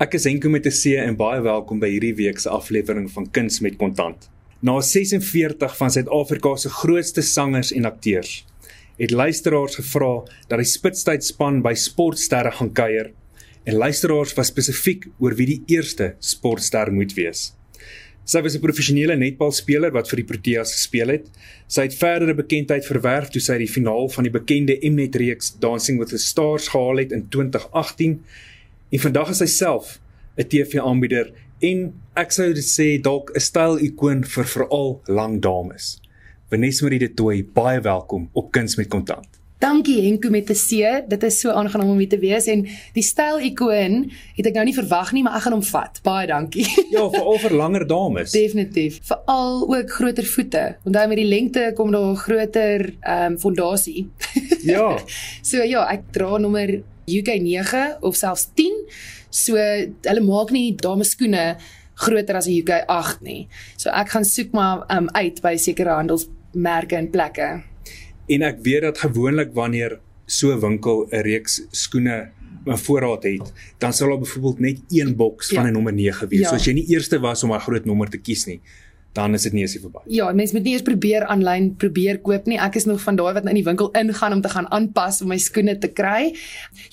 Ek is Henko met 'n C en baie welkom by hierdie week se aflewering van Kuns met Kontant. Na 46 van Suid-Afrika se grootste sangers en akteurs, het luisteraars gevra dat die Spitstyd span by Sportsterre gaan kuier en luisteraars was spesifiek oor wie die eerste sportster moet wees. Sy was 'n professionele netbalspeler wat vir die Proteas gespeel het. Sy het verdere bekendheid verwerf toe sy die finaal van die bekende Mnet reeks Dancing with the Stars gehaal het in 2018 En vandag is hy self 'n TV-aanbieder en ek sou dit sê dalk 'n styl-ikoon vir veral lang dames. Vanessa Marie de Tooy, baie welkom op Kuns met Kontant. Dankie Henko met 'n C. Dit is so aangenaam om hier te wees en die styl-ikoon het ek nou nie verwag nie, maar ek gaan hom vat. Baie dankie. Ja, veral vir langer dames. Definitief. Veral ook groter voete. Onthou met die lengte kom daar 'n groter ehm um, fondasie. Ja. so ja, ek dra nommer UK 9 of selfs 10. So hulle maak nie dames skoene groter as 'n UK 8 nie. So ek gaan soek maar um, uit by sekere handelsmerke en plekke. En ek weet dat gewoonlik wanneer so 'n winkel 'n reeks skoene 'n voorraad het, dan sal daar byvoorbeeld net een boks van 'n ja. nommer 9 wees. Ja. So as jy nie eerste was om 'n groot nommer te kies nie, dan is dit nie eens verby. Ja, mense moet nie eers probeer aanlyn probeer koop nie. Ek is nog van daai wat in die winkel ingaan om te gaan aanpas om my skoene te kry.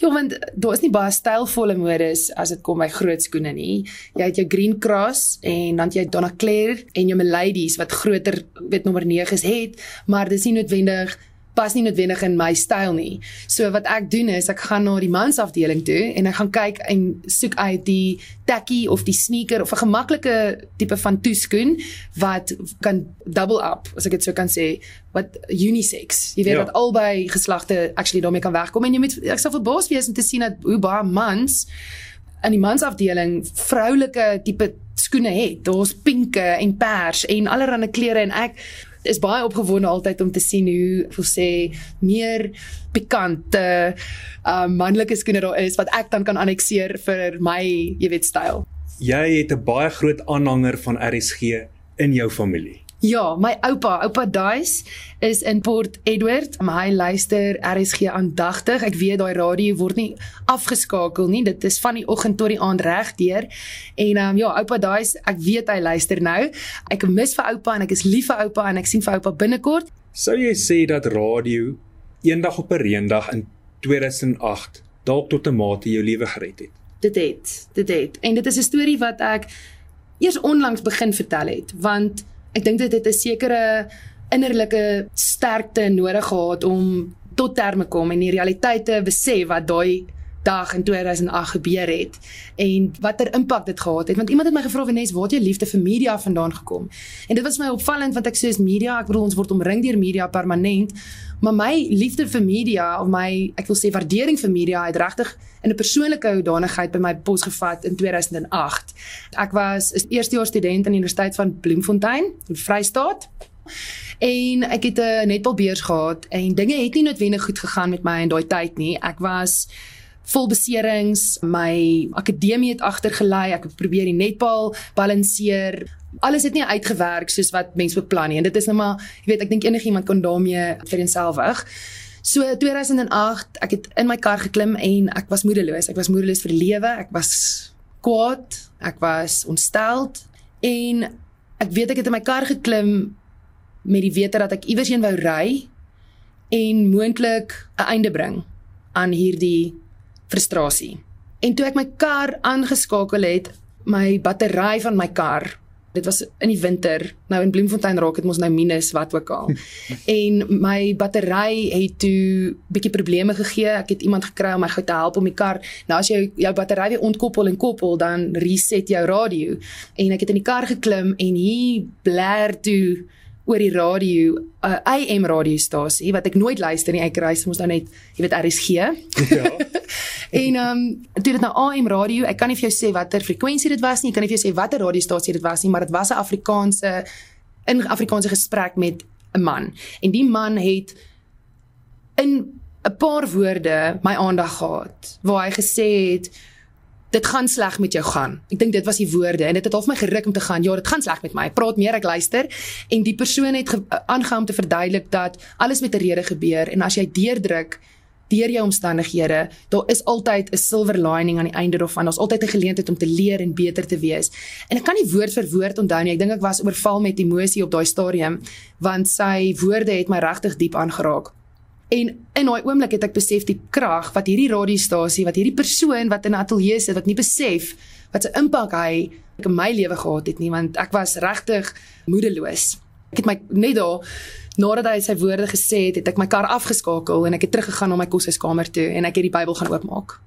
Ja, want daar is nie baie stylvolle modes as dit kom by groot skoene nie. Jy het jou Green Cross en dan jy Donna Claire en jou Ladies wat groter weet nommer 9's het, maar dis nie noodwendig pas nie noodwendig in my styl nie. So wat ek doen is ek gaan na die mansafdeling toe en ek gaan kyk en soek uit die tacky of die sneaker of 'n gemaklike tipe van toeskoen wat kan double up, as ek dit so kan sê, wat unisex. Jy weet ja. dat albei geslagte actually daarmee kan wegkom en jy moet ek sal verbaas wees om te sien dat hoe baie mans in die mansafdeling vroulike tipe skoene het. Daar's pinke en pers en allerlei kleure en ek is baie opgewonde altyd om te sien hoe wil sê meer pikante uh manlike skoene daar is wat ek dan kan annexeer vir my, jy weet, styl. Jy het 'n baie groot aanhanger van RSG in jou familie. Ja, my oupa, oupa Duis is in Port Edward. Hy luister RSG aandagtig. Ek weet daai radio word nie afgeskakel nie. Dit is van die oggend tot die aand regdeur. En ehm um, ja, oupa Duis, ek weet hy luister nou. Ek mis vir oupa en ek is lief vir oupa en ek sien vir oupa binnekort. Sou jy sê dat radio eendag op 'n reendag in 2008 dalk tot 'n mate jou lewe gered het? Dit het, dit het. En dit is 'n storie wat ek eers onlangs begin vertel het, want ek dink dit het 'n sekere innerlike sterkte nodig gehad om tot terme kom en die realiteite besef wat daai dag in 2008 gebeur het en watter impak dit gehad het. Want iemand het my gevra Wenes waar het jou liefde vir media vandaan gekom? En dit was my opvallend want ek sê is media ek bedoel ons word omring deur media permanent. Maar my liefde vir media of my ek wil sê waardering vir media het regtig in 'n persoonlike hoedanigheid by my pos gevat in 2008 ek was 'n eerstejaars student aan die Universiteit van Bloemfontein in Vrystaat. En ek het 'n netbalbeurs gehad en dinge het nie noodwendig goed gegaan met my in daai tyd nie. Ek was vol beserings, my akademie het agtergelei, ek het probeer die netbal balanseer. Alles het nie uitgewerk soos wat mense beplan nie en dit is nou maar, jy weet, ek dink enigiemand kon daarmee vereenselwig. So 2008, ek het in my kar geklim en ek was moedeloos. Ek was moedeloos vir die lewe. Ek was kwaad, ek was ontsteld en ek weet ek het in my kar geklim met die wete dat ek iewers heen wou ry en moontlik 'n einde bring aan hierdie frustrasie. En toe ek my kar aangeskakel het, my battery van my kar Dit was in die winter. Nou in Bloemfontein raak dit mos nou minus wat ook al. en my battery het toe bietjie probleme gegee. Ek het iemand gekry om my gou te help om die kar. Nou as jy jou battery weer ontkoppel en koppel, dan reset jou radio. En ek het in die kar geklim en hier blaar toe oor die radio 'n uh, AM radiostasie wat ek nooit luister nie. Ek reis mos nou net, jy weet RSG. Ja. en ehm um, toe dit nou AM radio, ek kan nie vir jou sê watter frekwensie dit was nie. Ek kan nie vir jou sê watter radiostasie dit was nie, maar dit was 'n Afrikaanse in Afrikaanse gesprek met 'n man. En die man het in 'n paar woorde my aandag gehad waar hy gesê het dit gaan sleg met jou gaan. Ek dink dit was die woorde en dit het half my geruk om te gaan. Ja, dit gaan sleg met my. Ek praat meer, ek luister en die persoon het aangehou om te verduidelik dat alles met 'n rede gebeur en as jy deurdruk deur jou omstandighede, daar is altyd 'n silver lining aan die einde daarvan. Daar's altyd 'n geleentheid om te leer en beter te wees. En ek kan nie woord vir woord onthou nie. Ek dink ek was oorval met emosie op daai stadium want sy woorde het my regtig diep aangeraak. En in daai oomblik het ek besef die krag wat hierdie radiostasie, wat hierdie persoon wat in 'n ateljee sit wat nie besef wat 'n impak hy in my lewe gehad het nie, want ek was regtig moedeloos. Ek het my net daar nadat hy sy woorde gesê het, het ek my kar afgeskakel en ek het teruggegaan na my koshuiskamer toe en ek het die Bybel gaan oopmaak.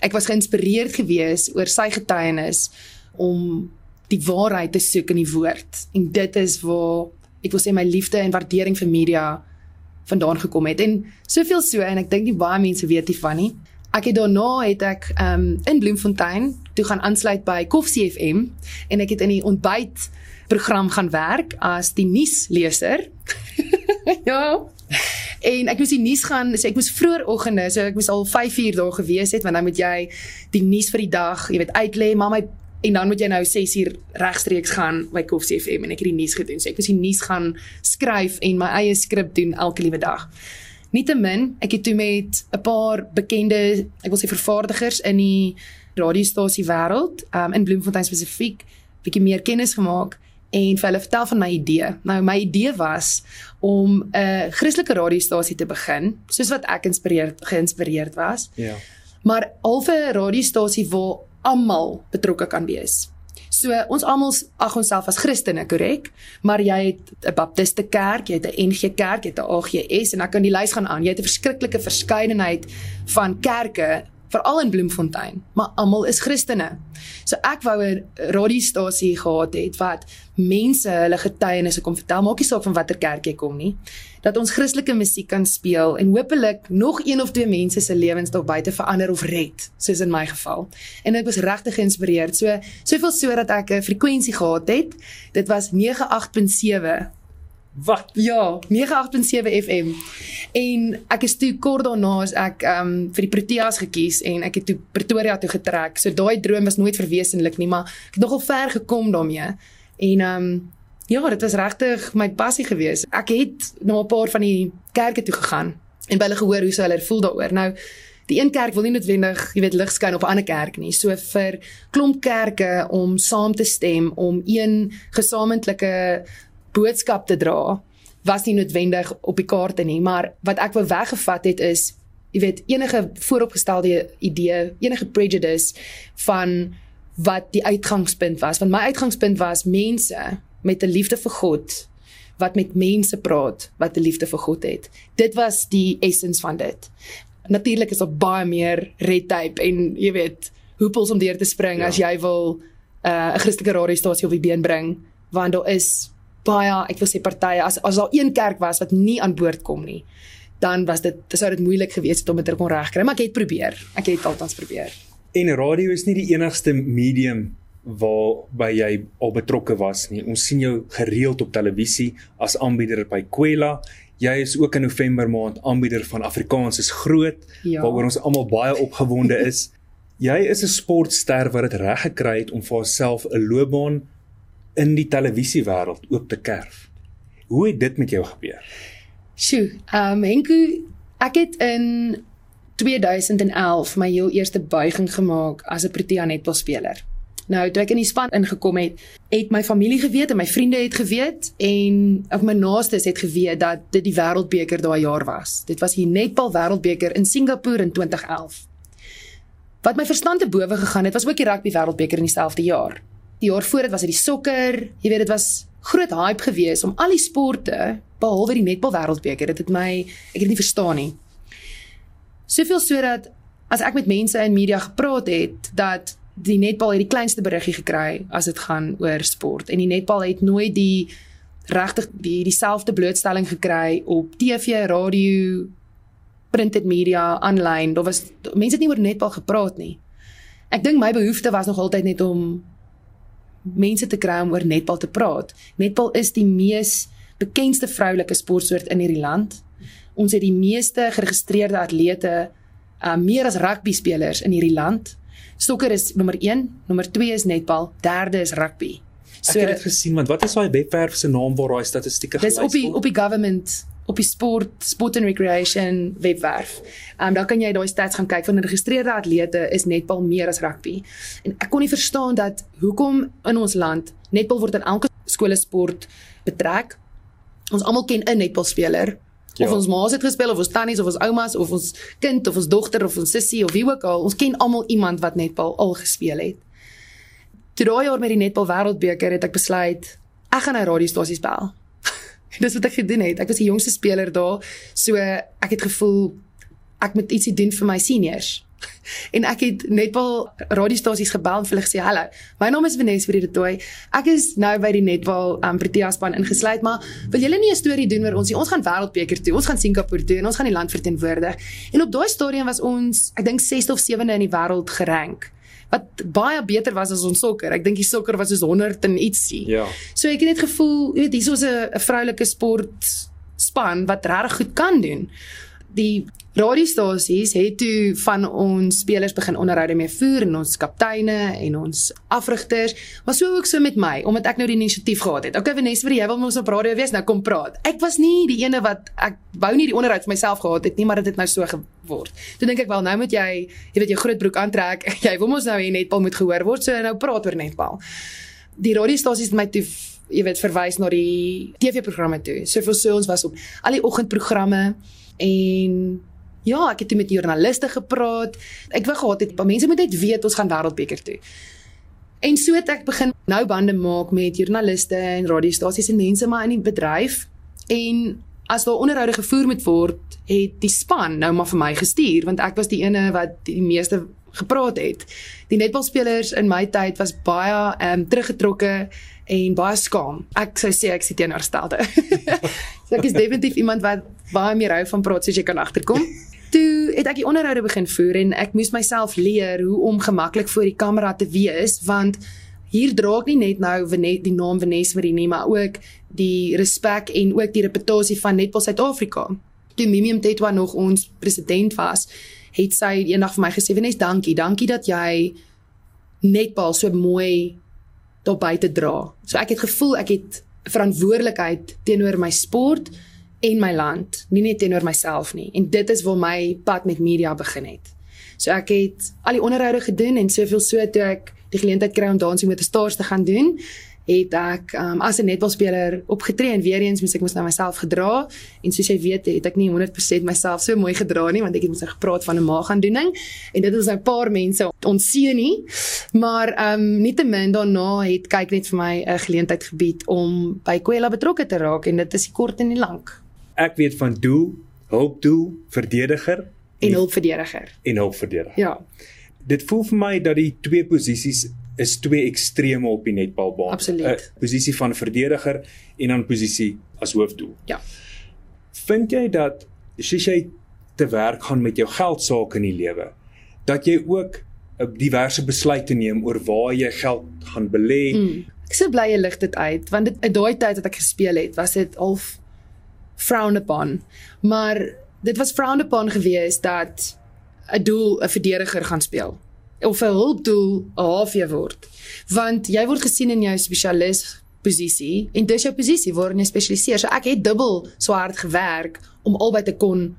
Ek was geïnspireerd gewees oor sy getuienis om die waarheid te soek in die woord. En dit is waar ek wil sê my liefde en waardering vir media vandaan gekom het. En soveel so en ek dink nie baie mense weet dit van nie. Ek het daarna het ek um in Bloemfontein toe gaan aansluit by Koffie FM en ek het in die ontbyt program gaan werk as die nuusleser. ja. En ek moes die nuus gaan, so ek moes vroeëroggende, so ek moes al 5uur daar gewees het want dan moet jy die nuus vir die dag, jy weet, uitlê, maar my en dan moet jy nou 6uur regstreeks gaan by Koffie FM en ek het die nuus gedoen. So ek moes die nuus gaan skryf en my eie skrip doen elke liewe dag. Nietemin, ek het toe met 'n paar bekende, ek wil sê vervaardigers in die radiostasie wêreld, um, in Bloemfontein spesifiek, bietjie meer kennis gemaak en vir hulle vertel van my idee. Nou my idee was om 'n Christelike radiostasie te begin, soos wat ek inspireerd geïnspireerd was. Ja. Maar alfe radiostasie waar almal betrokke kan wees. So ons almal ag onsself as Christene, korrek? Maar jy het 'n Baptiste kerk, jy het 'n NG kerk, jy het 'n AGS en ek kan die lys gaan aan. Jy het 'n verskriklike verskeidenheid van kerke veral in Bloemfontein, maar almal is Christene. So ek wou 'n radiostasie gehad het wat mense hulle getuienisse kom vertel, maak nie saak van watter kerk jy kom nie, dat ons Christelike musiek kan speel en hopelik nog een of twee mense se lewens dalk buite verander of red, soos in my geval. En ek was regtig geïnspireerd. So soveel so dat ek 'n frekwensie gehad het. Dit was 98.7 Wat? Ja, 98.7 FM. En ek is toe kort daarna as ek ehm um, vir die Proteas gekies en ek het toe Pretoria toe getrek. So daai droom was nooit verwesenlik nie, maar ek het nogal ver gekom daarmee. En ehm um, ja, dit was regtig my passie geweest. Ek het na 'n paar van die kerke toe gegaan en by hulle gehoor hoe hulle voel daaroor. Nou Die een kerk wil nie noodwendig, jy weet, lig skyn op 'n ander kerk nie. So vir klomp kerke om saam te stem om een gesamentlike boodskap te dra was nie noodwendig op die kaarte nie, maar wat ek wou weggevat het is jy weet enige vooropgestelde idee, enige prejudice van wat die uitgangspunt was. Want my uitgangspunt was mense met 'n liefde vir God wat met mense praat wat 'n liefde vir God het. Dit was die essence van dit. Natuurlik is daar baie meer red tape en jy weet hoepels om deur te spring ja. as jy wil uh, 'n uh, Christelike radiostasie op die been bring want daar is baie ek wil sê partye as as daar een kerk was wat nie aan boord kom nie dan was dit sou dit moeilik gewees het om dit te kon regkry maar ek het probeer ek het altans probeer en radio is nie die enigste medium waar by jy al betrokke was nie ons sien jou gereeld op televisie as aanbieder by Kwela jy is ook in November maand aanbieder van Afrikaans is groot ja. waaroor ons almal baie opgewonde is jy is 'n sportster wat dit reg gekry het om vir haarself 'n loopbaan in die televisiewêreld oop te kerf. Hoe het dit met jou gebeur? Sjoe, ehm um, Henku, ek het in 2011 my heel eerste buiging gemaak as 'n Protea netbalspeler. Nou, toe ek in die span ingekom het, het my familie geweet en my vriende het geweet en of my naastes het geweet dat dit die wêreldbeker daai jaar was. Dit was die netbal wêreldbeker in Singapore in 2011. Wat my verstand te bowe gegaan het, was ook die rugby wêreldbeker in dieselfde jaar die jaar voor dit was dit die sokker, jy weet dit was groot hype geweest om al die sporte behalwe die netbal wêreldbeker. Dit het my ek het dit nie verstaan nie. Soveel sodat as ek met mense in media gepraat het dat die netbal het die kleinste beriggie gekry as dit gaan oor sport en die netbal het nooit die regtig die dieselfde blootstelling gekry op TV, radio, printed media, aanlyn. Daar was mense het nie oor netbal gepraat nie. Ek dink my behoefte was nog altyd net om mense te kry om oor netbal te praat. Netbal is die mees bekendste vroulike sportsoort in hierdie land. Ons het die meeste geregistreerde atlete, uh, meer as rugby spelers in hierdie land. Sokker is nommer 1, nommer 2 is netbal, derde is rugby. So ek het dit gesien want wat is daai webwerf se naam waar daai statistieke gelys word? Dis op die op die government op die sport sport and recreation webwerf. Ehm um, daar kan jy daai stats gaan kyk van geregistreerde atlete is netbal meer as rugby. En ek kon nie verstaan dat hoekom in ons land netbal word in elke skoolsport betrek. Ons almal ken 'n netbalspeler. Ja. Of ons ma's het gespeel of ons tannies of ons oumas of ons kind of ons dogter of ons sussie of wie ook al, ons ken almal iemand wat netbal al gespeel het. Toe daai jaar met die netbal wêreldbeker het ek besluit ek gaan na radiostasies bel. Dis wat ek gedoen het. Ek was die jongste speler daar, so ek het gevoel ek moet ietsie doen vir my seniors. En ek het net wel radiostasies gebel en vir hulle gesê, "Hallo, my naam is Vanessa vir die Toy. Ek is nou by die Netbal um, Protea span ingesluit, maar wil julle nie 'n storie doen oor ons nie? Ons gaan wêreldbeker toe. Ons gaan Singapore toe en ons gaan die land verteenwoordig." En op daai stadium was ons, ek dink 6de of 7de in die wêreld gerank wat baie beter was as ons sokker. Ek dink die sokker was soos 100 en ietsie. Ja. So ek het net gevoel, jy weet, hier is 'n 'n vroulike sport span wat regtig goed kan doen. Die radiostasies het toe van ons spelers begin onderhoude mee voer en ons kapteine en ons afrigters, maar so ook so met my omdat ek nou die inisiatief gehad het. Okay Vanessa, jy wil ons op radio wees, nou kom praat. Ek was nie die ene wat ek wou nie die onderhoud vir myself gehad het nie, maar dit het nou so geword. Toe dink ek wel nou moet jy, jy weet jou groot broek aantrek. Jy wil ons nou hier netbal moet gehoor word, so nou praat oor netbal. Die radiostasies het my toe jy weet verwys na die TV-programme toe. So vir so ons was op al die oggendprogramme en Ja, ek het met joernaliste gepraat. Ek wou gehad het, mense moet net weet ons gaan wêreldbeker toe. En so het ek begin nou bande maak met joernaliste en radiostasies en mense maar in die bedryf. En as daar onderhoude gevoer moet word, het die span nou maar vir my gestuur want ek was die ene wat die meeste gepraat het. Die netbalspelers in my tyd was baie ehm um, teruggetrokke en baie skaam. Ek sou sê ek sit teenoorstelde. so ek is definitief iemand wat baie meer hou van praat soos jy kan agterkom. Toe het ek die onderhoude begin voer en ek moes myself leer hoe om gemaklik voor die kamera te wees want hier dra ek nie net nou Venet die naam Vanessa Marie nie, maar ook die respek en ook die reputasie van Netball Suid-Afrika. Toe Mimi Mtetwa nog ons president was, het sy eendag vir my gesê Vanessa, dankie, dankie dat jy Netball so mooi daar buite dra. So ek het gevoel ek het verantwoordelikheid teenoor my sport en my land, nie net teenoor myself nie. En dit is waar my pad met media begin het. So ek het al die onderhoude gedoen en soveel so toe ek die geleentheid kry om dansing met die stars te gaan doen, het ek um, as 'n netbalspeler opgetree en weer eens moes ek mos nou myself gedra. En soos jy weet het ek nie 100% myself so mooi gedra nie want ek het mos nou gepraat van 'n maagaandoening en dit was nou 'n paar mense onseën nie. Maar ehm um, nietemin daarna het kyk net vir my 'n geleentheid gebied om by Kwela betrokke te raak. En dit is die kort en die lank ek weet van doel hulpdoel verdediger en hulpverdediger en hulpverdediger ja dit voel vir my dat die twee posisies is twee extreme op die netbalbaan. Absoluut. 'n Posisie van verdediger en dan posisie as hoofdoel. Ja. Vind jy dat as jy te werk gaan met jou geld sake in die lewe, dat jy ook 'n diverse besluite neem oor waar jy geld gaan belê? Mm. Ek sê bly jy lig dit uit want dit daai tyd wat ek gespeel het, was dit half frowned upon. Maar dit was frowned upon geweest dat 'n doel 'n verdediger gaan speel of 'n hulpdoel 'n HV word. Want jy word gesien in jou spesialis posisie en dis jou posisie waarin jy spesialiseer. So ek het dubbel so hard gewerk om albei te kon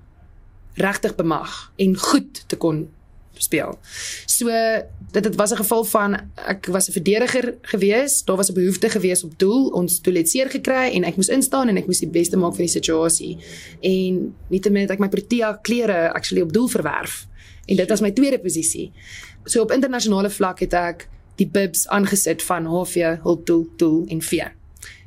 regtig bemag en goed te kon speel. So dit dit was 'n geval van ek was 'n verdediger gewees, daar was 'n behoefte gewees op doel, ons doel het seer gekry en ek moes instaan en ek moes die beste maak van die situasie. En nietemin het ek my Protea klere actually op doel verwerf. En dit was my tweede posisie. So op internasionale vlak het ek die bibs aangesit van HV, Hulpdoel, Doel en V.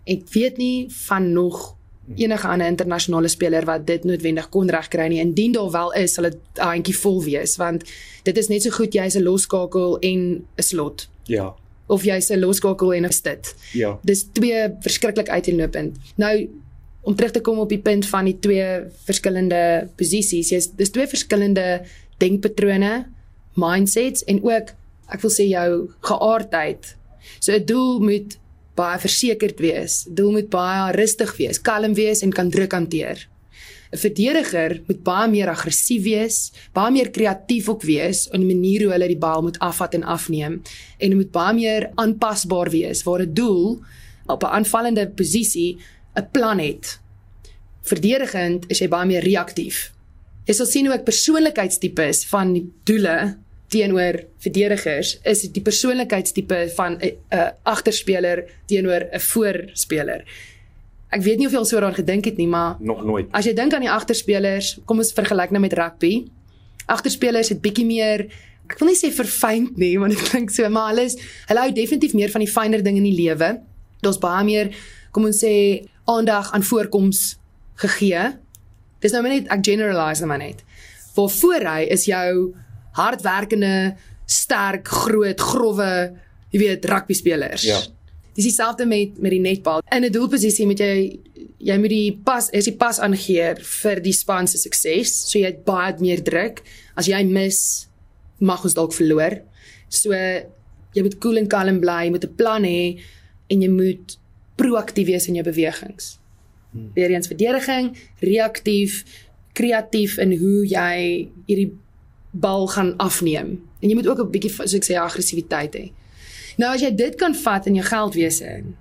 Ek weet nie van nog enige ander internasionale speler wat dit noodwendig kon regkry nie. Indien daar wel is, sal dit 'n handjie vol wees want dit is net so goed jy's 'n loskakel en 'n slot. Ja. Of jy's 'n loskakel en 'n stit. Ja. Dis twee verskriklik uiteenlopend. Nou om terug te kom op die punt van die twee verskillende posisies, jy's dis twee verskillende denkpatrone mindsets en ook ek wil sê jou geaardheid. So 'n doel moet baie versekerd wees. Doel moet baie rustig wees, kalm wees en kan druk hanteer. 'n Verdediger moet baie meer aggressief wees, baie meer kreatief ook wees in die manier hoe hulle die bal moet afvat en afneem en moet baie meer aanpasbaar wees waar 'n doel op 'n aanvallende posisie 'n plan het. verdedigend is jy baie meer reaktief. Jy sal sien hoe ek persoonlikheidstipes van die doele teenoor verdedigers is die persoonlikheidstipe van 'n uh, agterspeler teenoor 'n voorspeler. Ek weet nie of jy al so daaraan gedink het nie, maar nog nooit. As jy dink aan die agterspelers, kom ons vergelyk nou met rugby. Agterspelers het bietjie meer ek wil nie sê verfynd nie, want dit klink so, maar hulle is hulle hou definitief meer van die fynere dinge in die lewe. Daar's baie meer, kom ons sê, aandag aan voorkoms gegee. Dis nou net ek generalize nou net. Waar voor hy is jou hardwerkende, sterk, groot, grouwe, jy weet, rugby spelers. Ja. Dis dieselfde met met die netbal. In 'n doelposisie moet jy jy moet die pas, is die pas aangee vir die span se sukses. So jy het baie meer druk. As jy mis, mag ons dalk verloor. So jy moet cool en kalm bly, jy moet 'n plan hê en jy moet proaktief wees in jou bewegings. Hmm. Weereens verdediging, reaktief, kreatief in hoe jy hierdie bal gaan afneem. En jy moet ook 'n bietjie soos ek sê aggressiwiteit hê. Nou as jy dit kan vat in jou geldwese in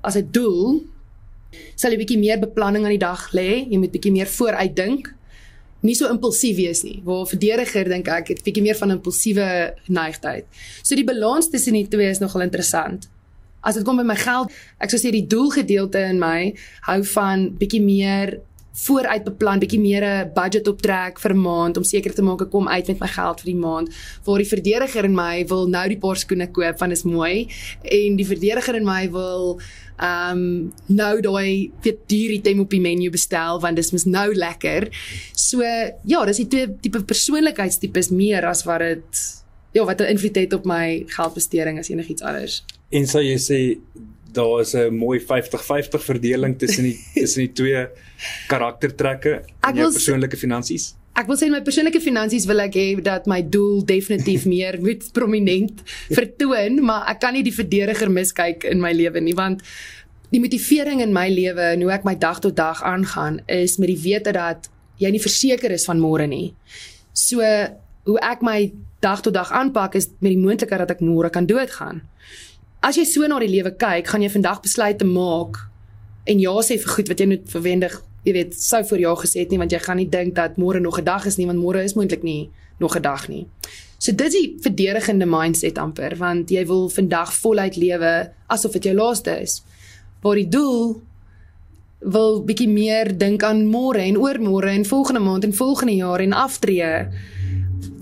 as 'n doel, sal jy bietjie meer beplanning aan die dag lê, jy moet bietjie meer vooruit dink. Nie so impulsief wees nie. Waar verdediger dink ek het bietjie meer van impulsiewe neigtheid. So die balans tussen die twee is nogal interessant. As dit kom by my geld, ek sou sê die doelgedeelte in my hou van bietjie meer vooruit beplan, bietjie meer 'n budget optrek vir 'n maand om seker te maak ek kom uit met my geld vir die maand. Waar die verdediger in my wil nou die paar skoene koop van is mooi en die verdediger in my wil ehm um, nou daai weet duur item op die menu bestel want dis mos nou lekker. So ja, dis die twee tipe persoonlikheidstipes meer as wat dit ja, wat 'n invloed het op my geldbesteding as enigiets anders. En sou jy sê daar is 'n mooi 50-50 verdeling tussen die tussen die twee karaktertrekke in jou persoonlike finansies? Ek wil sê my persoonlike finansies wil ek hê dat my doel definitief meer moet prominent vertoon, maar ek kan nie die verdediger miskyk in my lewe nie want die motivering in my lewe en hoe ek my dag tot dag aangaan is met die wete dat jy nie verseker is van môre nie. So hoe ek my dag tot dag aanpak is met die moontlikheid dat ek môre kan doodgaan as jy so na die lewe kyk, gaan jy vandag besluite maak en ja sê vir goed wat jy net verwendig, jy weet, sou vir jou gesê het nie want jy gaan nie dink dat môre nog 'n dag is nie want môre is moontlik nie nog 'n dag nie. So dit is die verdedigende mindset amper want jy wil vandag voluit lewe asof dit jou laaste is. Waar die doel wil bietjie meer dink aan môre en oormôre en volgende maand en volgende jaar en aftree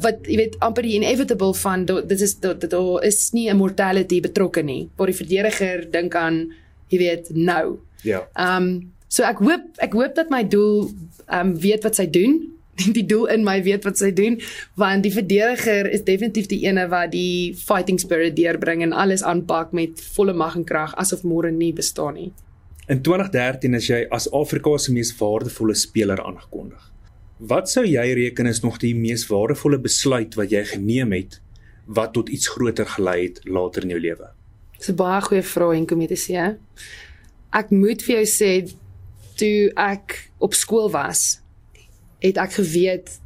wat jy weet amper die inevitable van dit is dit daar is nie 'n mortality betrokke nie. Waar die verdediger dink aan jy weet nou. Ja. Ehm um, so ek hoop ek hoop dat my doel ehm um, weet wat sy doen. Die doel in my weet wat sy doen want die verdediger is definitief die ene wat die fighting spirit deurbring en alles aanpak met volle mag en krag asof môre nie bestaan nie. In 2013 is jy as Afrika se mees waardevolle speler aangekondig. Wat sou jy reken is nog die mees waardevolle besluit wat jy geneem het wat tot iets groter gelei het later in jou lewe? Dis 'n baie goeie vraag en kom jy te sê. Ek moet vir jou sê toe ek op skool was, het ek geweet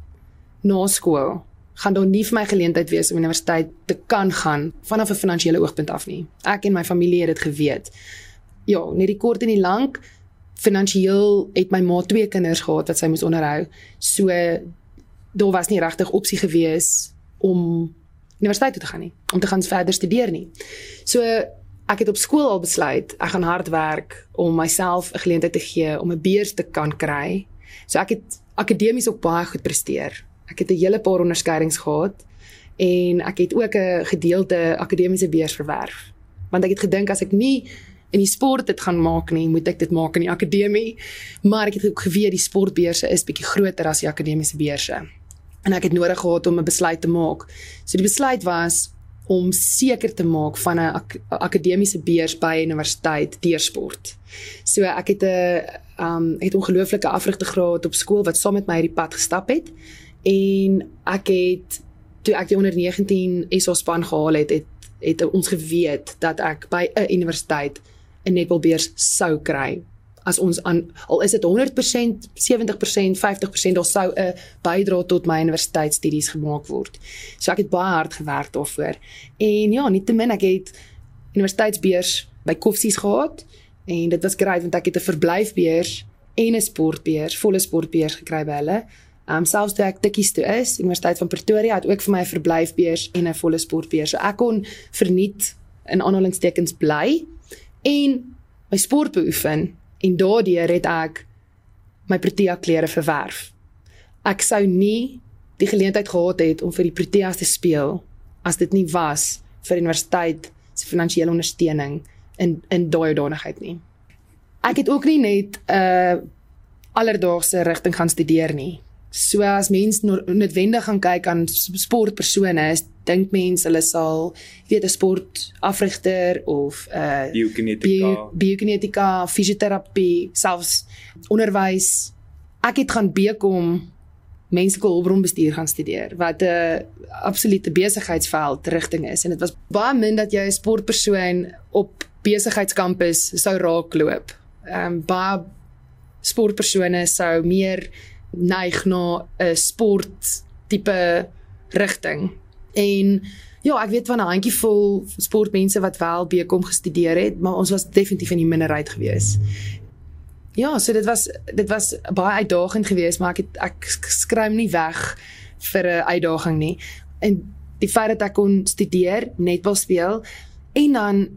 na skool gaan daar nie vir my geleentheid wees om universiteit te kan gaan vanaf 'n finansiële oogpunt af nie. Ek en my familie het dit geweet. Ja, net die kort en die lank finansiëel het my ma twee kinders gehad wat sy moes onderhou. So daar was nie regtig opsie gewees om universiteit toe te gaan nie, om te gaan verder studeer nie. So ek het op skool al besluit ek gaan hard werk om myself 'n geleentheid te gee om 'n beurs te kan kry. So ek het akademies ook baie goed presteer. Ek het 'n hele paar onderskeidings gehad en ek het ook 'n gedeelte akademiese beurs verwerf. Want ek het gedink as ek nie in die sport dit gaan maak nie, moet ek dit maak in die akademie. Maar ek het ook geweet die sportbeurse is bietjie groter as die akademiese beurse. En ek het nodig gehad om 'n besluit te maak. So die besluit was om seker te maak van 'n ak akademiese beurs by universiteit deur sport. So ek het 'n um het ongelooflike afrigtergraad op skool wat saam met my hierdie pad gestap het en ek het toe ek die onder 19 SA span gehaal het, het het ons geweet dat ek by 'n universiteit 'n netbalbeurs sou kry as ons aan al is dit 100%, 70%, 50% daar sou 'n bydra tot my universiteitsstudies gemaak word. So ek het baie hard gewerk daarvoor. En ja, nietemin ek het universiteitsbeurs by Koffsies gehad en dit was great want ek het 'n verblyfbeurs en 'n sportbeurs, volle sportbeurs gekry by hulle. Um selfs toe ek tikkies toe is, Universiteit van Pretoria het ook vir my 'n verblyfbeurs en 'n volle sportbeurs. So ek kon verniet in aanhalingstekens bly en my sport beoefen en daardeur het ek my Protea klere verwerf. Ek sou nie die geleentheid gehad het om vir die Proteas te speel as dit nie was vir universiteit se finansiële ondersteuning in in daai danigheid nie. Ek het ook nie net 'n uh, alledaagse rigting gaan studeer nie. So as mens noodwendig gaan kyk aan sportpersone, dink mense hulle sal weet 'n sport afrigter of 'n uh, biokinetika, biokinetika, fisioterapie, selfs onderwys. Ek het gaan bekom menslike hulpbronbestuur gaan studeer wat 'n absolute besigheidsveld rigting is en dit was baie min dat jy 'n sportpersoon op besigheidskampus sou raakloop. Ehm um, baie sportpersone sou meer neig na 'n sport tipe rigting. En ja, ek weet van 'n handjievol sportmense wat wel bekom gestudeer het, maar ons was definitief in die minderheid gewees. Ja, so dit was dit was baie uitdagend geweest, maar ek het ek skryf nie weg vir 'n uitdaging nie. En die feit dat ek kon studeer, netbal speel en dan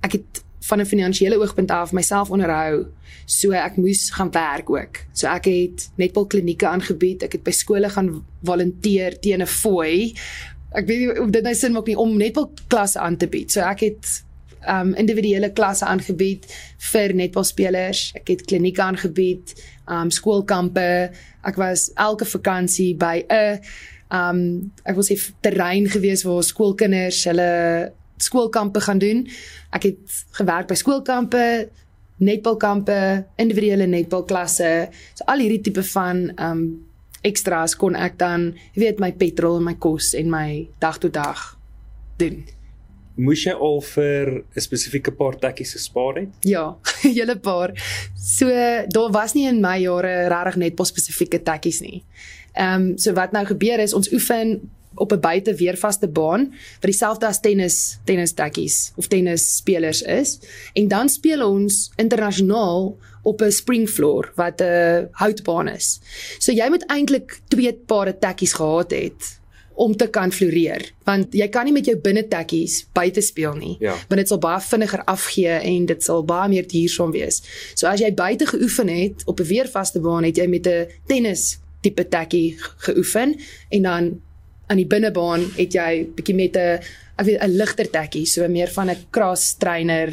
ek het van 'n finansiële oogpunt af myself onderhou. So ek moes gaan werk ook. So ek het netbal klinieke aangebied. Ek het by skole gaan volunteer teen 'n fooi. Ek weet nie of dit nou sin maak nie om netbal klasse aan te bied. So ek het um individuele klasse aangebied vir netbalspelers. Ek het klinieke aangebied, um skoolkampe. Ek was elke vakansie by 'n um ek was op terrein gewees waar skoolkinders hulle skoolkampe gaan doen. Ek het gewerk by skoolkampe, netbalkampe, individuele netbalklasse. So al hierdie tipe van um ekstra's kon ek dan, jy weet, my petrol en my kos en my dag tot dag doen moes jy al vir 'n spesifieke paar tekkies gespaar het? Ja, hele paar. So daar was nie in my jare regtig net pas spesifieke tekkies nie. Ehm um, so wat nou gebeur is ons oefen op 'n buite weervaste baan wat dieselfde as tennis tennis tekkies of tennis spelers is en dan speel ons internasionaal op 'n spring floor wat 'n houtbaan is. So jy moet eintlik twee pare tekkies gehad het om te kan floreer want jy kan nie met jou binnetekkies buite speel nie ja. want dit sal baie vinniger afgee en dit sal baie meer duursaam wees. So as jy buite geoefen het op 'n weervaste baan het jy met 'n tennis tipe tekkie geoefen en dan aan die binnebaan het jy bietjie met 'n ek weet 'n ligter tekkie, so meer van 'n cross trainer,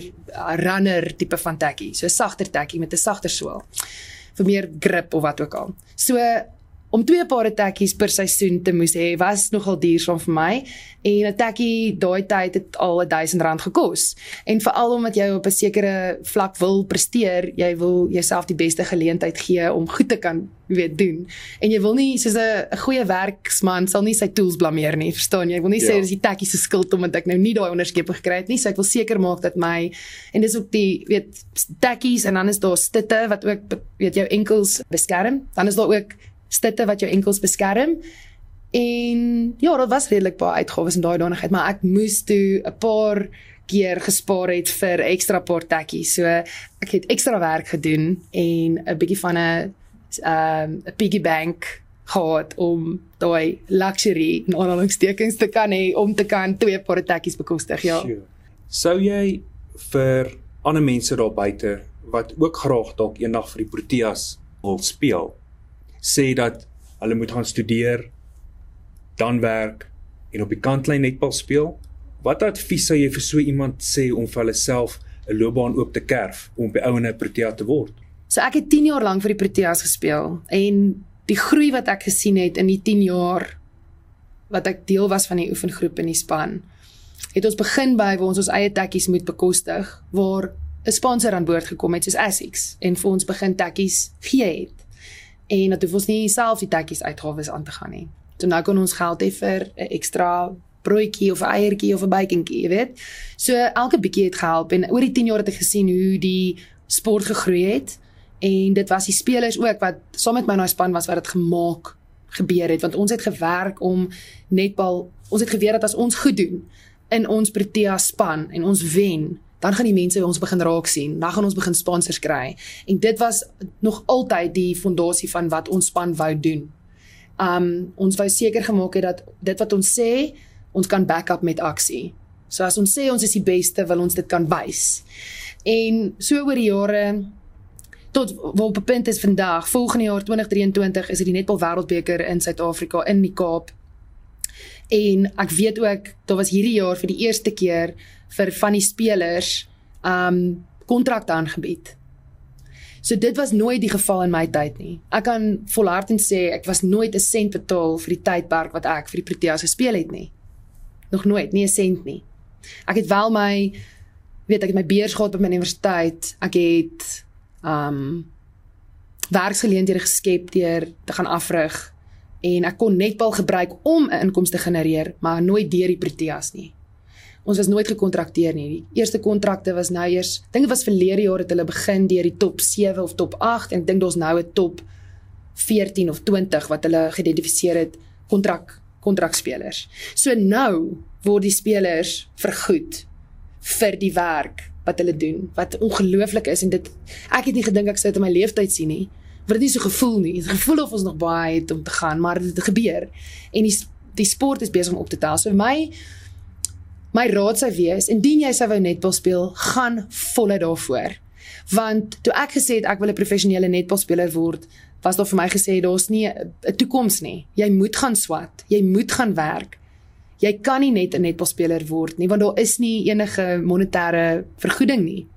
runner tipe van tekkie, so 'n sagter tekkie met 'n sagter sool vir meer grip of wat ook al. So om twee pare tekkies per seisoen te moes hê was nogal duursaam vir my. En 'n tekkie daai tyd het al R1000 gekos. En veral omdat jy op 'n sekere vlak wil presteer jy wil jouself die beste geleentheid gee om goed te kan weet doen. En jy wil nie soos 'n goeie werksman sal nie sy tools blameer nie verstaan jy? Ek wil nie ja. sê dis die tekkie se skuld omdat ek nou nie daai onderskepping gekry het nie so ek wil seker maak dat my en dis ook die weet tekkies en dan is daar stitte wat ook weet jou enkels beskerm. Dan is daar ook stitte wat jou enkels beskerm. En ja, dit was redelik baie uitgawes in daai danigheid, maar ek moes toe 'n paar keer gespaar het vir ekstra paar tekkies. So ek het ekstra werk gedoen en 'n bietjie van 'n ehm 'n piggy bank gehad om daai luxury en aanhalingstekens te kan hê om te kan twee paar tekkies bekostig, ja. Sou jy vir ander mense daar buite wat ook graag dalk eendag vir die Proteas wil speel, sê dat hulle moet gaan studeer, dan werk en op die kantlyn netbal speel. Wat advies sou jy vir so iemand sê om vir hulle self 'n loopbaan oop te kerf om by ouene Protea te word? So ek het 10 jaar lank vir die Proteas gespeel en die groei wat ek gesien het in die 10 jaar wat ek deel was van die oefengroep in die span, het ons begin by waar ons ons eie tekkies moet bekostig, waar 'n sponsor aan boord gekom het soos Asics en vir ons begin tekkies gee het en dat hoef ons nie self die tekkies uitgawes aan te gaan nie. So nou kan ons geld hê vir 'n ekstra broodjie of 'n eiertjie of 'n bykentjie, jy weet. So elke bietjie het gehelp en oor die 10 jaar het ek gesien hoe die sport gegroei het en dit was die spelers ook wat saam met my in daai span was wat dit gemaak gebeur het want ons het gewerk om netbal ons het geweet dat as ons goed doen in ons Protea span en ons wen dan gaan die mense ons begin raak sien, dan gaan ons begin sponsors kry. En dit was nog altyd die fondasie van wat ons span wou doen. Um ons wou seker gemaak het dat dit wat ons sê, ons kan back up met aksie. So as ons sê ons is die beste, wil ons dit kan wys. En so oor die jare tot waar op 'n punt is vandag, volgende jaar 2023 is dit die netbal wêreldbeker in Suid-Afrika in die Kaap. En ek weet ook daar was hierdie jaar vir die eerste keer vir van die spelers um kontrakte aangebied. So dit was nooit die geval in my tyd nie. Ek kan volhardend sê ek was nooit 'n sent betaal vir die tydperk wat ek vir die Proteas gespeel het nie. Nog nooit, nie 'n sent nie. Ek het wel my weet ek het my beurs gehad by my universiteit. Ek het um werksgeleenthede geskep deur te gaan afrig en ek kon netbal gebruik om 'n inkomste te genereer, maar nooit deur die Proteas nie. Ons was nooit gekontrakteer nie. Die eerste kontrakte was nou eers, dink dit was verlede jaar het hulle begin deur die top 7 of top 8 en ek dink daar's nou 'n top 14 of 20 wat hulle geïdentifiseer het kontrak kontrakspelers. So nou word die spelers vergoed vir die werk wat hulle doen wat ongelooflik is. En dit ek het nie gedink ek sou dit in my lewe tyd sien nie. Want dit is so gevoel nie. Dit gevoel of ons nog baie het om te gaan maar dit gebeur. En die die sport is besig om op te tel. So vir my my raad sou wees indien jy sou wou netbal speel gaan volle daarvoor. Want toe ek gesê het ek wil 'n professionele netbalspeler word was daar vir my gesê daar's nie 'n toekoms nie. Jy moet gaan swat. Jy moet gaan werk. Jy kan nie net 'n netbalspeler word nie want daar is nie enige monetêre vergoeding nie.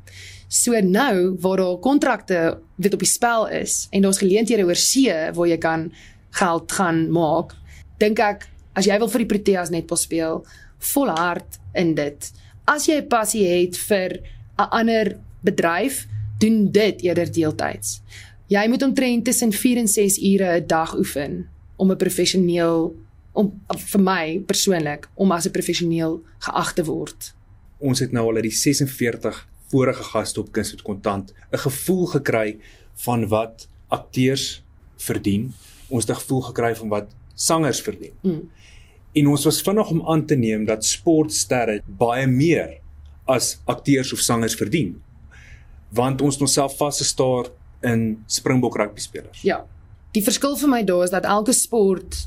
So nou waar daar kontrakte wat op die spel is en daar's geleenthede oor see waar jy kan geld gaan maak, dink ek as jy wil vir die Proteas netbal speel, volhard in dit. As jy 'n passie het vir 'n ander bedryf, doen dit eerder deeltyds. Jy moet omtrent tussen 4 en 6 ure 'n dag oefen om 'n professioneel om vir my persoonlik om as 'n professioneel geag te word. Ons het nou al uit die 46 vorige gaste op Kuns met Kontant 'n gevoel gekry van wat akteurs verdien. Ons het 'n gevoel gekry van wat sangers verdien. Mm. En ons was vinnig om aan te neem dat sportsterre baie meer as akteurs of sangers verdien. Want ons het onsself vasgestaar in Springbok rugby spelers. Ja. Die verskil vir my daar is dat elke sport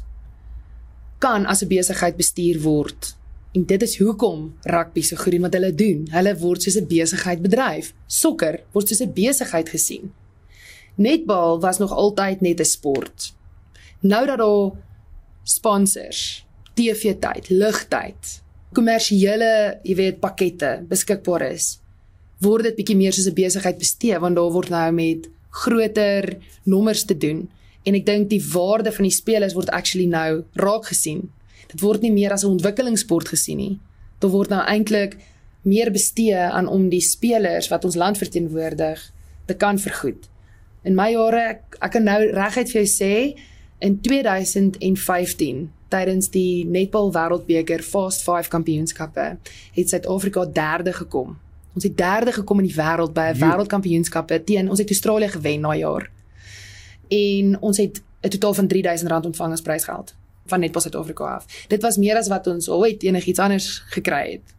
kan as 'n besigheid bestuur word. En dit is hoekom rugby so goed is wat hulle doen. Hulle word soos 'n besigheid bedryf. Sokker word soos 'n besigheid gesien. Netbal was nog altyd net 'n sport. Nou dat daar sponsors, TV-tyd, ligtyd, kommersiële, jy weet, pakkette beskikbaar is, word dit bietjie meer soos 'n besigheid bestee want daar word nou met groter nommers te doen. En ek dink die waarde van die spelers word actually nou raak gesien. Dit word nie meer as 'n ontwikkelingssport gesien nie. Dit word nou eintlik meer bestee aan om die spelers wat ons land verteenwoordig te kan vergoed. In my jare ek, ek kan nou reguit vir jou sê in 2015 tydens die netbal wêreldbeker Fast 5 kampioenskappe het Suid-Afrika derde gekom. Ons het derde gekom in die wêreld by 'n wêreldkampioenskappe teen ons het Australië gewen na jaar en ons het 'n totaal van R3000 ontvang as prysgeld van Netball Suid-Afrika af. Dit was meer as wat ons ooit enigiets anders gekry het.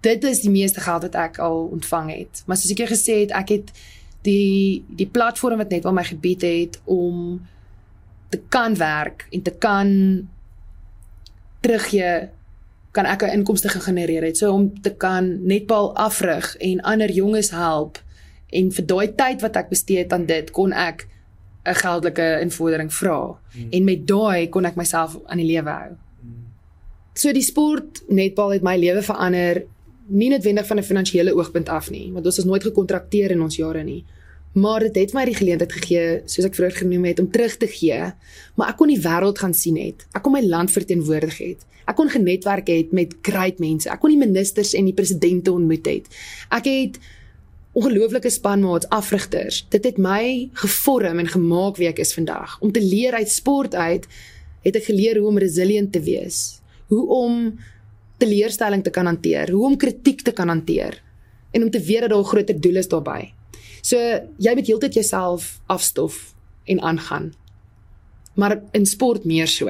Dit is die meeste geld wat ek al ontvang het. Maar soos ek jou gesê het, ek het die die platform wat Netball my gebied het om te kan werk en te kan teruggee kan ek 'n inkomste gegenereer het. So om te kan Netball afrig en ander jonges help en vir daai tyd wat ek bestee het aan dit kon ek 'n geldelike invordering vra hmm. en met daai kon ek myself aan die lewe hou. Hmm. So die sport netbal het my lewe verander nie noodwendig van 'n finansiële oogpunt af nie, want ons is nooit gekontrakteer in ons jare nie. Maar dit het my die geleentheid gegee, soos ek vroeër genoem het, om terug te gee. Maar ek kon die wêreld gaan sien het. Ek kon my land verteenwoordig het. Ek kon genetwerk het met great mense. Ek kon die ministers en die presidente ontmoet het. Ek het ongelooflike spanmaats, afrigters. Dit het my gevorm en gemaak wie ek is vandag. Om te leer uit sport uit, het ek geleer hoe om resilient te wees, hoe om teleurstelling te kan hanteer, hoe om kritiek te kan hanteer en om te weet dat daar groter doel is daarbey. So jy moet heeltyd jouself afstof en aangaan. Maar in sport meer so.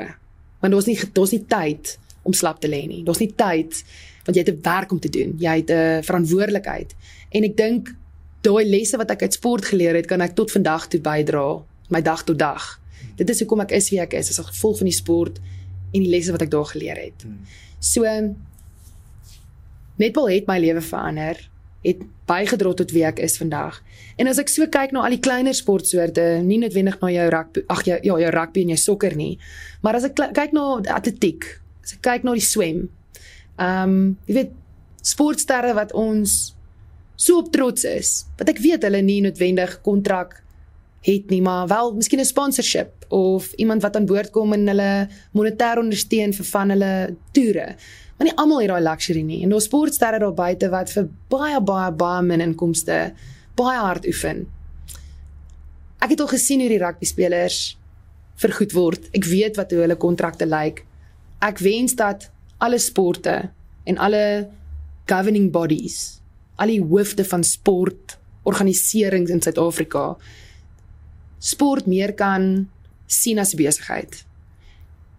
Want daar's nie daar's nie tyd om slap te lê nie. Daar's nie tyd want jy het 'n werk om te doen. Jy het 'n verantwoordelikheid. En ek dink daai lesse wat ek uit sport geleer het, kan ek tot vandag toe bydra, my dag tot dag. Dit is hoekom ek is wie ek is, as gevolg van die sport en die lesse wat ek daar geleer het. So netbal het my lewe verander, het bygedra tot wie ek is vandag. En as ek so kyk na al die kleiner sportsoorte, nie noodwendig na jou rugby, ag ja, ja, jou rugby en jou sokker nie, maar as ek kyk na atletiek, as ek kyk na die swem, Ehm, um, jy weet sportsterre wat ons so op trots is. Wat ek weet hulle nie noodwendig kontrak het nie, maar wel miskien 'n sponsorship of iemand wat aan boord kom en hulle monetêr ondersteun vir van hulle toere. Maar nie almal het daai luxury nie. En daar's sportsterre daar buite wat vir baie baie baie min inkomste baie hard oefen. Ek het al gesien hoe die rugby spelers vergoed word. Ek weet wat hoe hulle kontrakte lyk. Ek wens dat alle sporte en alle governing bodies, al die hoofde van sport organiserings in Suid-Afrika sport meer kan sien as besigheid.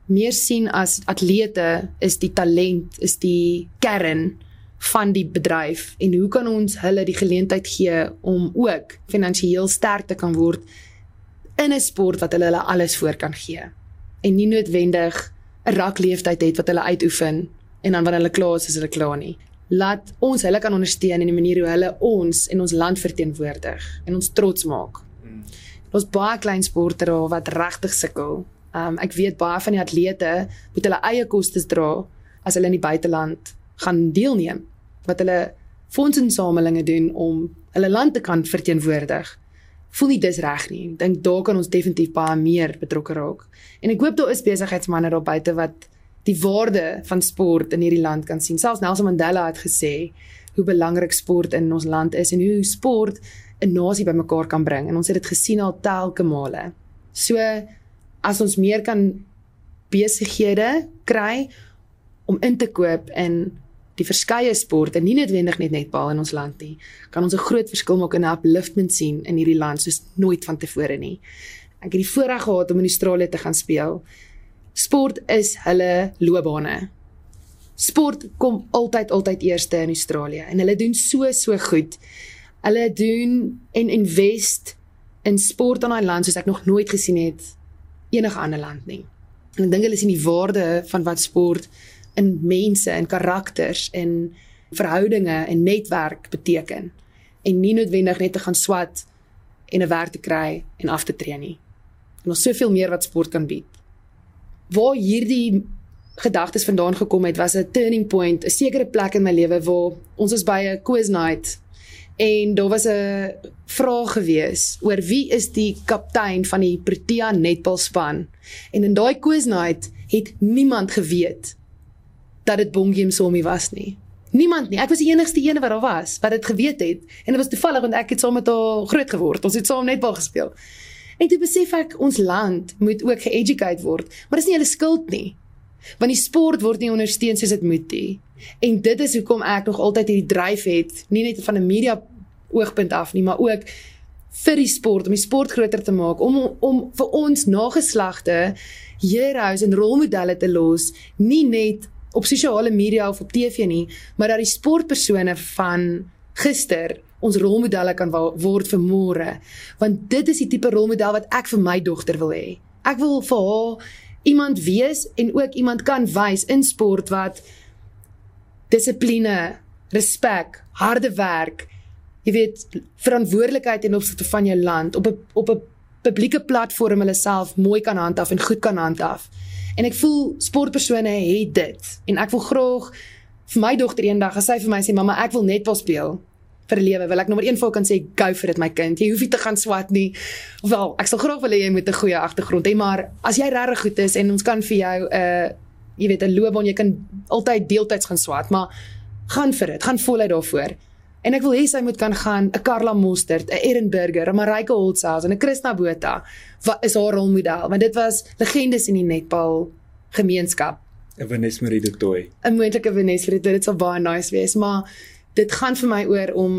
Meer sien as atlete is die talent, is die kern van die bedryf en hoe kan ons hulle die geleentheid gee om ook finansiëel sterk te kan word in 'n sport wat hulle hulle alles voor kan gee en nie noodwendig 'n rakleeftyd het wat hulle uitoefen en dan wanneer hulle klaar is, is hulle klaar nie. Laat ons hulle kan ondersteun in die manier hoe hulle ons en ons land verteenwoordig en ons trots maak. Mm. Ons baie klein sportere wat regtig sukkel. Um ek weet baie van die atlete moet hulle eie kostes dra as hulle in die buiteland gaan deelneem. Wat hulle fondsinsamelinge doen om hulle land te kan verteenwoordig voel nie dis reg nie. Dink daar kan ons definitief baie meer betrokke raak. En ek hoop daar is besigheidsmense daar buite wat die waarde van sport in hierdie land kan sien. Selfs Nelson Mandela het gesê hoe belangrik sport in ons land is en hoe sport 'n nasie bymekaar kan bring. En ons het dit gesien al telke male. So as ons meer kan besighede kry om in te koop in die verskeie sporte, nie noodwendig net netbal in ons land nie, kan ons 'n groot verskil maak in 'n upliftment sien in hierdie land soos nooit vantevore nie. Ek het die voorreg gehad om in Australië te gaan speel. Sport is hulle loopbane. Sport kom altyd altyd eerste in Australië en hulle doen so so goed. Hulle doen en invest in sport in daai land soos ek nog nooit gesien het enige ander land nie. En ek dink hulle sien die waarde van wat sport in mense en karakters en verhoudinge en netwerk beteken en nie noodwendig net te gaan swat en 'n werk te kry en af te tree nie. En ons soveel meer wat sport kan bied. Waar hierdie gedagtes vandaan gekom het was 'n turning point, 'n sekere plek in my lewe waar ons was by 'n quiz night en daar was 'n vraag gewees oor wie is die kaptein van die Protea netbal span en in daai quiz night het niemand geweet dat dit Bongie Msomi was nie. Niemand nie. Ek was die enigste een wat daar was wat dit geweet het en dit was toevallig want ek het saam met haar groot geword. Ons het saam netbal gespeel. En toe besef ek ons land moet ook geeducate word, maar dis nie hulle skuld nie. Want die sport word nie ondersteun soos dit moet nie. En dit is hoekom ek nog altyd hierdie dryf het, nie net van 'n media oogpunt af nie, maar ook vir die sport om die sport groter te maak om om vir ons nageslagte heroes en rolmodelle te los, nie net op sosiale media of op TV nie, maar dat die sportpersone van gister ons rolmodelle kan word vir môre. Want dit is die tipe rolmodel wat ek vir my dogter wil hê. Ek wil vir haar iemand wees en ook iemand kan wys in sport wat dissipline, respek, harde werk, jy weet, verantwoordelikheid in opsigte van jou land op 'n op 'n publieke platform hulle self mooi kan handhaaf en goed kan handhaaf. En ek voel sportpersone het dit en ek wil graag vir my dogter eendag as sy vir my sê mamma ek wil net wel speel vir lewe wil ek nommer 1 vir kan sê go for it my kind jy hoef nie te gaan swat nie wel ek sal graag wil hê jy moet 'n goeie agtergrond hê maar as jy regtig goed is en ons kan vir jou 'n uh, jy weet 'n loopbaan jy kan altyd deeltyds gaan swat maar gaan vir dit gaan voluit daarvoor En ek wil hê sy moet kan gaan 'n Karla Mostert, 'n Erin Burger, 'n Marike Holtzhaus en 'n Christa Botha. Wat is haar rolmodel? Want dit was legendes in die netbal gemeenskap. 'n Vanessa Marie de Tooi. 'n Moontlike Vanessa Marie, dit sou baie nice wees, maar dit gaan vir my oor om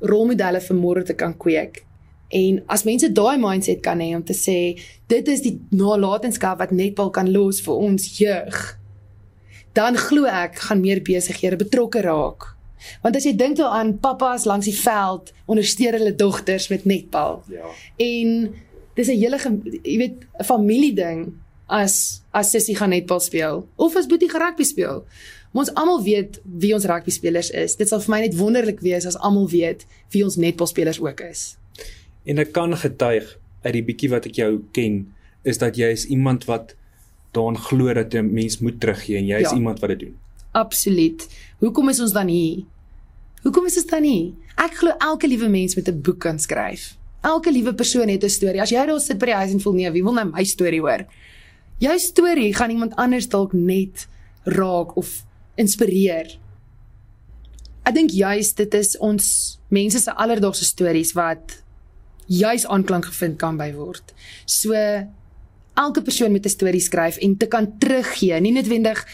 rolmodelle vir môre te kan kweek. En as mense daai mindset kan hê om te sê dit is die nalatenskap wat netbal kan los vir ons jeug dan glo ek gaan meer besighede betrokke raak. Want as jy dink daaraan pappas langs die veld ondersteun hulle dogters met netbal. Ja. En dis 'n hele jy weet 'n familie ding as as sissie gaan netbal speel of as boetie rugby speel. Maar ons almal weet wie ons rugby spelers is. Dit sal vir my net wonderlik wees as almal weet wie ons netbal spelers ook is. En ek kan getuig uit die bietjie wat ek jou ken, is dat jy is iemand wat daaraan glo dat 'n mens moet teruggee en jy is Ja. iemand wat dit doen. Absoluut. Hoekom is ons dan hier? Hoekom is ons dan hier? Ek glo elke liewe mens met 'n boek kan skryf. Elke liewe persoon het 'n storie. As jy daar sit by die huis en voel nee, wie wil nou my storie hoor? Jou storie gaan iemand anders dalk net raak of inspireer. Ek dink juis dit is ons mense se alledaagse stories wat juis aanklank gevind kan by word. So elke persoon met 'n storie skryf en te kan teruggee, nie noodwendig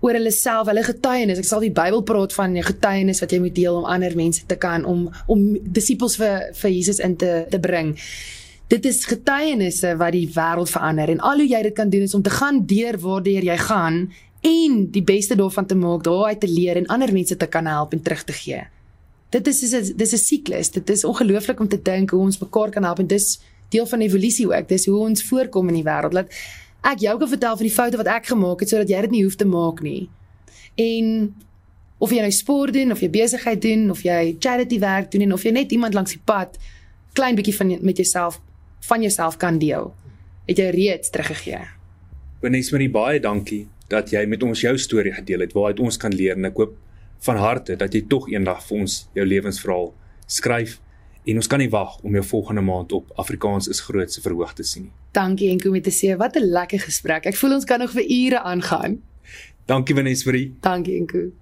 oor hulle self, hulle getuienis. Ek sal die Bybel praat van 'n getuienis wat jy moet deel om ander mense te kan om om disippels vir vir Jesus in te te bring. Dit is getuienisse wat die wêreld verander en al hoe jy dit kan doen is om te gaan deur waardeur jy gaan en die beste daarvan te maak, daaruit te leer en ander mense te kan help en terug te gee. Dit is dis dis 'n siklus. Dit is ongelooflik om te dink hoe ons mekaar kan help en dis deel van evolusie ook. Dis hoe ons voorkom in die wêreld. Laat ek jou kan vertel van die foute wat ek gemaak het sodat jy dit nie hoef te maak nie. En of jy nou sport doen of jy besigheid doen of jy charity werk doen en of jy net iemand langs die pad klein bietjie van met jouself van jouself kan deel, het jy reeds teruggegee. Benesmarie baie dankie dat jy met ons jou storie gedeel het waaruit ons kan leer en ek hoop van harte dat jy tog eendag vir ons jou lewensverhaal skryf en ons kan nie wag om jou volgende maand op Afrikaans is groot se verhoog te sien nie. Dankie Enko met te sê wat 'n lekker gesprek. Ek voel ons kan nog vir ure aangaan. Dankie Benesmarie. Dankie Enko.